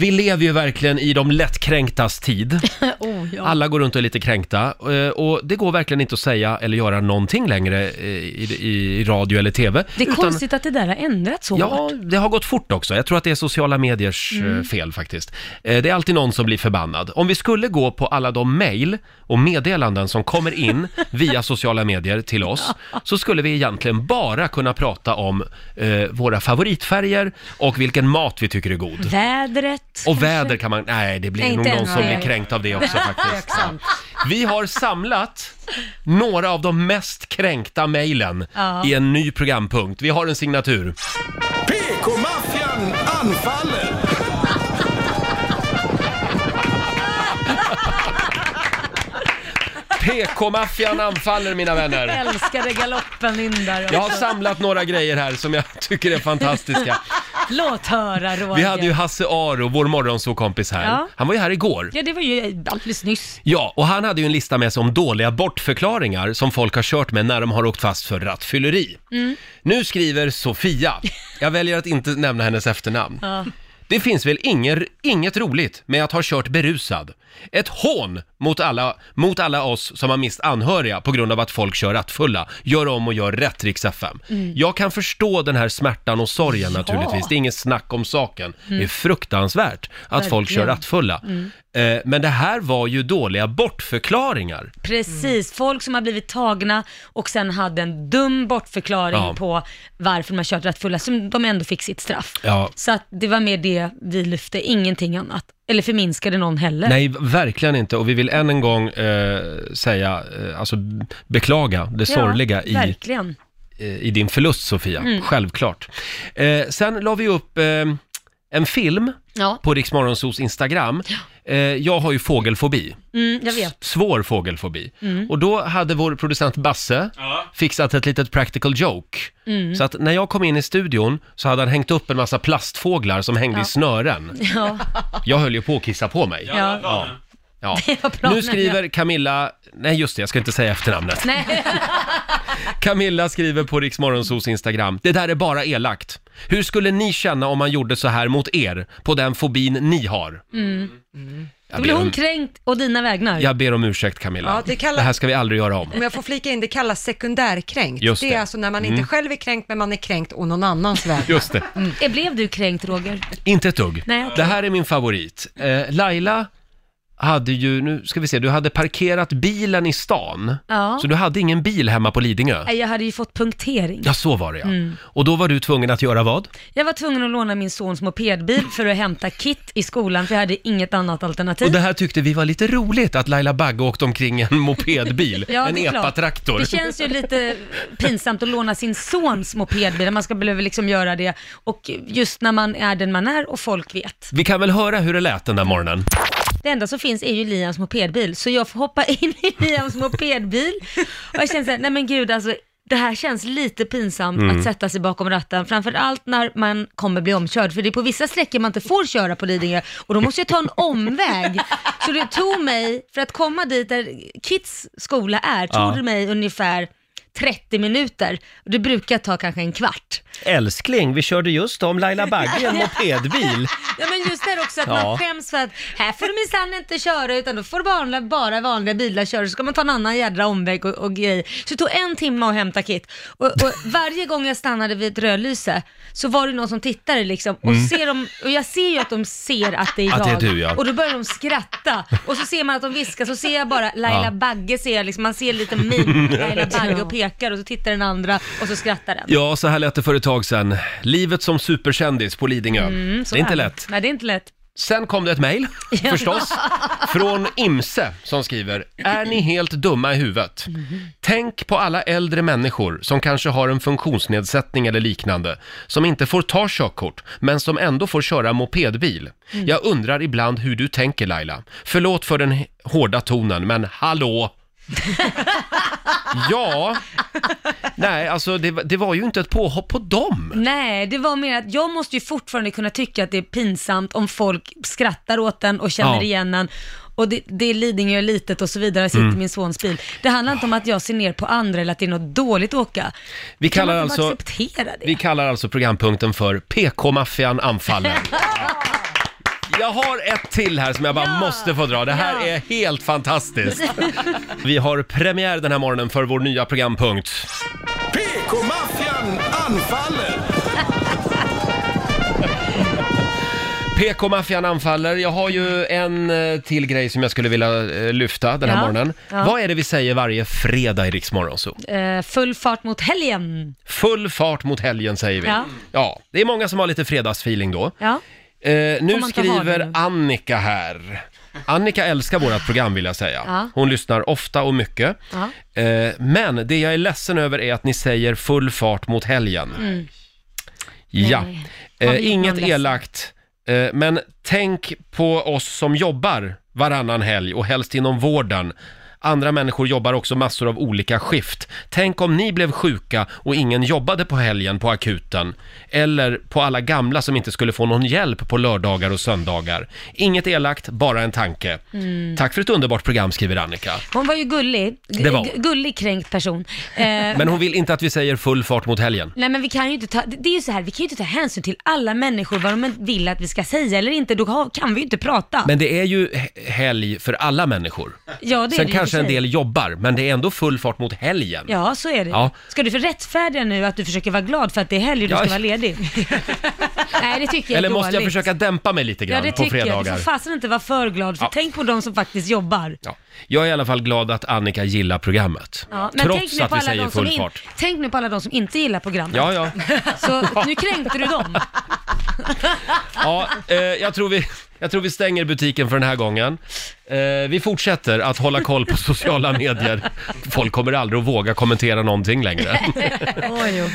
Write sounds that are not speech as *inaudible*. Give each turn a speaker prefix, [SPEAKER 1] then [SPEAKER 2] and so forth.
[SPEAKER 1] Vi lever ju verkligen i de lättkränktas tid. *laughs*
[SPEAKER 2] oh, ja.
[SPEAKER 1] Alla går runt och är lite kränkta. eh, Och det går verkligen inte att säga eller göra någonting längre eh, i, i, radio eller TV.
[SPEAKER 2] Det är konstigt att det där har ändrats så
[SPEAKER 1] Ja,
[SPEAKER 2] hårt.
[SPEAKER 1] det har gått fort också. Jag tror att det är sociala mediers eh,
[SPEAKER 2] Mm.
[SPEAKER 1] fel faktiskt. Eh, Det är alltid någon som blir förbannad. Om vi skulle gå på alla de mejl och meddelanden som kommer in *laughs* via sociala medier till oss, så skulle vi egentligen bara kunna prata om eh, våra favoritfärger och vilken mat vi tycker är god.
[SPEAKER 2] Vädret.
[SPEAKER 1] Och väder kan man, nej det blir
[SPEAKER 2] Nej,
[SPEAKER 1] nog
[SPEAKER 2] inte
[SPEAKER 1] någon
[SPEAKER 2] än,
[SPEAKER 1] som
[SPEAKER 2] nej.
[SPEAKER 1] blir kränkt av det också *laughs* faktiskt.
[SPEAKER 2] Exakt.
[SPEAKER 1] Vi har samlat några av de mest kränkta mejlen
[SPEAKER 2] Ja.
[SPEAKER 1] i en ny programpunkt. Vi har en signatur.
[SPEAKER 3] PK-maffian anfaller! *laughs*
[SPEAKER 1] PK-maffian anfaller mina vänner.
[SPEAKER 2] Älskade galoppen in där.
[SPEAKER 1] Jag har samlat några grejer här som jag tycker är fantastiska.
[SPEAKER 2] Låt höra Roger.
[SPEAKER 1] Vi hade ju Hasse Aro, vår morgonsåkompis här.
[SPEAKER 2] Ja.
[SPEAKER 1] Han var ju här igår.
[SPEAKER 2] Ja, det var ju alldeles nyss.
[SPEAKER 1] Ja, och han hade ju en lista med sig om dåliga bortförklaringar som folk har kört med när de har åkt fast för rattfylleri.
[SPEAKER 2] Mm.
[SPEAKER 1] Nu skriver Sofia, jag väljer att inte nämna hennes efternamn.
[SPEAKER 2] Ja.
[SPEAKER 1] Det finns väl ingen, inget roligt med att ha kört berusad. Ett hån mot alla, mot alla oss som har mist anhöriga på grund av att folk kör rattfulla. Gör om och gör rätt, Rix FM.
[SPEAKER 2] Mm.
[SPEAKER 1] Jag kan förstå den här smärtan och sorgen naturligtvis. Det är inget snack om saken. Det är
[SPEAKER 2] Mm.
[SPEAKER 1] fruktansvärt att folk kör
[SPEAKER 2] Verkligen.
[SPEAKER 1] rattfulla.
[SPEAKER 2] Mm.
[SPEAKER 1] Eh, Men det här var ju dåliga bortförklaringar.
[SPEAKER 2] Precis, folk som har blivit tagna och sen hade en dum bortförklaring
[SPEAKER 1] Ja.
[SPEAKER 2] på varför de har kört rattfulla, som de ändå fick sitt straff.
[SPEAKER 1] Ja.
[SPEAKER 2] Så att det var mer det vi lyfte, ingenting annat. Eller förminskade någon heller.
[SPEAKER 1] Nej, verkligen inte. Och vi vill än en gång eh, säga, eh, alltså beklaga det sorgliga i,
[SPEAKER 2] verkligen.
[SPEAKER 1] eh, i din förlust Sofia,
[SPEAKER 2] Mm.
[SPEAKER 1] självklart. Eh, sen la vi upp eh, en film
[SPEAKER 2] Ja.
[SPEAKER 1] på Riksmorgonsos Instagram. Eh, jag har ju fågelfobi.
[SPEAKER 2] Mm, jag vet.
[SPEAKER 1] Svår fågelfobi.
[SPEAKER 2] Mm.
[SPEAKER 1] Och då hade vår producent Basse fixat ett litet practical joke.
[SPEAKER 2] Mm.
[SPEAKER 1] Så att när jag kom in i studion så hade han hängt upp en massa plastfåglar som hängde
[SPEAKER 2] Ja.
[SPEAKER 1] i snören.
[SPEAKER 2] Ja.
[SPEAKER 1] Jag höll ju på att kissa på mig.
[SPEAKER 2] Ja.
[SPEAKER 1] Ja. Ja. *laughs*
[SPEAKER 2] Det var planen,
[SPEAKER 1] Nu skriver Camilla, nej just det, jag ska inte säga efternamnet.
[SPEAKER 2] Nej. *laughs*
[SPEAKER 1] Camilla skriver på Riksmorgonsos Instagram, det där är bara elakt. Hur skulle ni känna om man gjorde så här mot er, på den fobin ni har?
[SPEAKER 2] Mm.
[SPEAKER 1] Jag
[SPEAKER 2] Då blir
[SPEAKER 1] ber
[SPEAKER 2] hon
[SPEAKER 1] om,
[SPEAKER 2] kränkt å dina vägnar.
[SPEAKER 1] jag ber om ursäkt Camilla.
[SPEAKER 4] Ja, det kallar-
[SPEAKER 1] det här ska vi aldrig göra om.
[SPEAKER 4] Om jag får flika in, det kallas sekundärkränkt.
[SPEAKER 1] Just
[SPEAKER 4] det
[SPEAKER 1] det.
[SPEAKER 4] är alltså när man
[SPEAKER 1] Mm.
[SPEAKER 4] inte själv är kränkt, men man är kränkt och någon annans väg. *laughs*
[SPEAKER 1] Just det.
[SPEAKER 2] Eh, Blev du kränkt Roger?
[SPEAKER 1] Inte ett dugg.
[SPEAKER 2] Nej, okej.
[SPEAKER 1] Det här är min favorit. Eh, Laila hade ju, nu ska vi se, du hade parkerat bilen i stan.
[SPEAKER 2] Ja.
[SPEAKER 1] Så du hade ingen bil hemma på Lidingö.
[SPEAKER 2] Nej, Jag hade ju fått punktering.
[SPEAKER 1] Ja, så var det ja.
[SPEAKER 2] Mm.
[SPEAKER 1] Och då var du tvungen att göra vad?
[SPEAKER 2] Jag var tvungen att låna min sons mopedbil för att hämta Kit i skolan, för jag hade inget annat alternativ.
[SPEAKER 1] Och det här tyckte vi var lite roligt, att Laila Bagge åkte omkring i en mopedbil. *laughs*
[SPEAKER 2] Ja,
[SPEAKER 1] en
[SPEAKER 2] det är klart.
[SPEAKER 1] epatraktor.
[SPEAKER 2] Det känns ju lite pinsamt att låna sin sons mopedbil, när man ska behöva liksom göra det. Och just när man är den man är och folk vet.
[SPEAKER 1] Vi kan väl höra hur det lät den där morgonen.
[SPEAKER 2] Det enda som finns är ju Liams mopedbil, så jag får hoppa in i Liams mopedbil. Och jag känner såhär, nej men gud alltså, det här känns lite pinsamt
[SPEAKER 5] Mm.
[SPEAKER 2] att sätta sig bakom ratten, framför allt när man kommer bli omkörd, för det är på vissa sträckor man inte får köra på Lidingö och då måste jag ta en omväg. Så det tog mig, för att komma dit där Kits skola är, tog
[SPEAKER 1] Ja.
[SPEAKER 2] det mig ungefär 30 minuter. Det brukar ta kanske en kvart.
[SPEAKER 1] Älskling, vi körde just om Laila Bagge i en mopedbil. *laughs*
[SPEAKER 2] Ja men just det här också att
[SPEAKER 1] Ja.
[SPEAKER 2] man skäms för att här får du minsann inte köra utan då får bara, bara vanliga bilar köra så ska man ta en annan jädra omväg och, och grej. Så det tog en timme att hämta Kit och, och varje gång jag stannade vid ett rödlyse så var det någon som tittade liksom och,
[SPEAKER 1] Mm.
[SPEAKER 2] ser de, och jag ser ju att de ser att det är
[SPEAKER 1] Att
[SPEAKER 2] jag
[SPEAKER 1] det är du, ja.
[SPEAKER 2] och då börjar de skratta och så ser man att de viskar så ser jag bara Laila
[SPEAKER 1] Ja.
[SPEAKER 2] Bagge ser jag liksom, man ser lite min *laughs* Laila Bagge och pekar och så tittar den andra och så skrattar den.
[SPEAKER 1] Ja, så här lät det för ett tag sedan. Livet som superkändis på Lidingö.
[SPEAKER 2] Mm, så
[SPEAKER 1] det är inte
[SPEAKER 2] det.
[SPEAKER 1] lätt.
[SPEAKER 2] Nej det är inte lätt.
[SPEAKER 1] Sen kom det ett mejl, *laughs* förstås, från Imse som skriver Är ni helt dumma i huvudet? Tänk på alla äldre människor som kanske har en funktionsnedsättning eller liknande, som inte får ta körkort, men som ändå får köra mopedbil.
[SPEAKER 2] Mm.
[SPEAKER 1] Jag undrar ibland hur du tänker Laila. Förlåt för den hårda tonen, men hallå! *laughs* ja, nej alltså det, var- det var ju inte ett påhopp på dem.
[SPEAKER 2] Nej, det var mer att jag måste ju fortfarande kunna tycka att det är pinsamt om folk skrattar åt den och känner
[SPEAKER 1] Ja.
[SPEAKER 2] igen den. Och det, det är Lidingö är litet och så vidare, jag sitter
[SPEAKER 1] Mm.
[SPEAKER 2] i min sons bil. Det handlar inte om att jag ser ner på andra eller att det är något dåligt att åka.
[SPEAKER 1] Vi
[SPEAKER 2] Kan
[SPEAKER 1] kallar,
[SPEAKER 2] man inte bara
[SPEAKER 1] alltså,
[SPEAKER 2] acceptera det?
[SPEAKER 1] vi kallar alltså programpunkten för PK-maffian anfaller. *laughs* jag har ett till här som jag bara
[SPEAKER 2] Ja.
[SPEAKER 1] måste få dra. Det här
[SPEAKER 2] Ja.
[SPEAKER 1] är helt fantastiskt. Vi har premiär den här morgonen för vår nya programpunkt.
[SPEAKER 3] PK-maffian anfaller!
[SPEAKER 1] PK-maffian anfaller. Jag har ju en eh, till grej som jag skulle vilja eh, lyfta den här
[SPEAKER 2] Ja.
[SPEAKER 1] morgonen.
[SPEAKER 2] Ja.
[SPEAKER 1] Vad är det vi säger varje fredag i Rix Morgon Zoo?
[SPEAKER 2] Eh, full fart mot helgen.
[SPEAKER 1] Full fart mot helgen säger vi.
[SPEAKER 2] Ja.
[SPEAKER 1] ja, det är många som har lite fredagsfeeling då.
[SPEAKER 2] Ja.
[SPEAKER 1] Eh, nu
[SPEAKER 2] man
[SPEAKER 1] skriver? Annika här. Annika älskar vårt program vill jag säga.
[SPEAKER 2] Ja.
[SPEAKER 1] Hon lyssnar ofta och mycket.
[SPEAKER 2] Ja.
[SPEAKER 1] Eh, men det jag är ledsen över är att ni säger full fart mot helgen. Ja,
[SPEAKER 2] Mm. Vi
[SPEAKER 1] eh, inget elakt. Eh, men tänk på oss som jobbar varannan helg och helst inom vården. Andra människor jobbar också massor av olika skift. Tänk om ni blev sjuka och ingen jobbade på helgen på akuten. Eller på alla gamla som inte skulle få någon hjälp på lördagar och söndagar. Inget elakt, bara en tanke.
[SPEAKER 2] Mm.
[SPEAKER 1] Tack för ett underbart program, skriver Annika.
[SPEAKER 2] Hon var ju gullig. G-
[SPEAKER 1] Det var hon.
[SPEAKER 2] Gullig kränkt person. Eh,
[SPEAKER 1] Men hon vill inte att vi säger full fart mot helgen.
[SPEAKER 2] Nej men vi kan ju inte ta, det det är ju så här, vi kan ju inte ta hänsyn till alla människor vad de vill att vi ska säga eller inte, då har- kan vi ju inte prata.
[SPEAKER 1] Men det är ju he- helg för alla människor.
[SPEAKER 2] ja, det är
[SPEAKER 1] Sen
[SPEAKER 2] det och
[SPEAKER 1] kanske en del jobbar, men det är ändå full fart mot helgen.
[SPEAKER 2] Ja, så är det.
[SPEAKER 1] Ja.
[SPEAKER 2] Ska du för rättfärdiga nu att du försöker vara glad för att det är helg och du
[SPEAKER 1] Ja.
[SPEAKER 2] ska vara ledig? *laughs* Nej, det tycker jag
[SPEAKER 1] Eller
[SPEAKER 2] är
[SPEAKER 1] måste jag
[SPEAKER 2] dåligt.
[SPEAKER 1] försöka dämpa mig lite
[SPEAKER 2] Ja,
[SPEAKER 1] grann
[SPEAKER 2] det
[SPEAKER 1] på
[SPEAKER 2] tycker jag. Du
[SPEAKER 1] fredagar?
[SPEAKER 2] får fasen inte vara för glad, för
[SPEAKER 1] Ja.
[SPEAKER 2] tänk på de som faktiskt jobbar.
[SPEAKER 1] Ja. Jag är i alla fall glad att Annika gillar programmet.
[SPEAKER 2] Ja, men tänk
[SPEAKER 1] Trots
[SPEAKER 2] nu
[SPEAKER 1] att
[SPEAKER 2] på
[SPEAKER 1] vi
[SPEAKER 2] alla
[SPEAKER 1] säger
[SPEAKER 2] de som
[SPEAKER 1] full
[SPEAKER 2] in,
[SPEAKER 1] fart.
[SPEAKER 2] Tänk nu på alla de som inte gillar programmet.
[SPEAKER 1] Ja, ja. *laughs*
[SPEAKER 2] Så nu kränkte du dem.
[SPEAKER 1] ja eh, jag, tror vi, jag tror vi stänger butiken för den här gången. Eh, vi fortsätter att hålla koll på sociala medier. Folk kommer aldrig att våga kommentera någonting längre. *laughs*
[SPEAKER 2] Oj.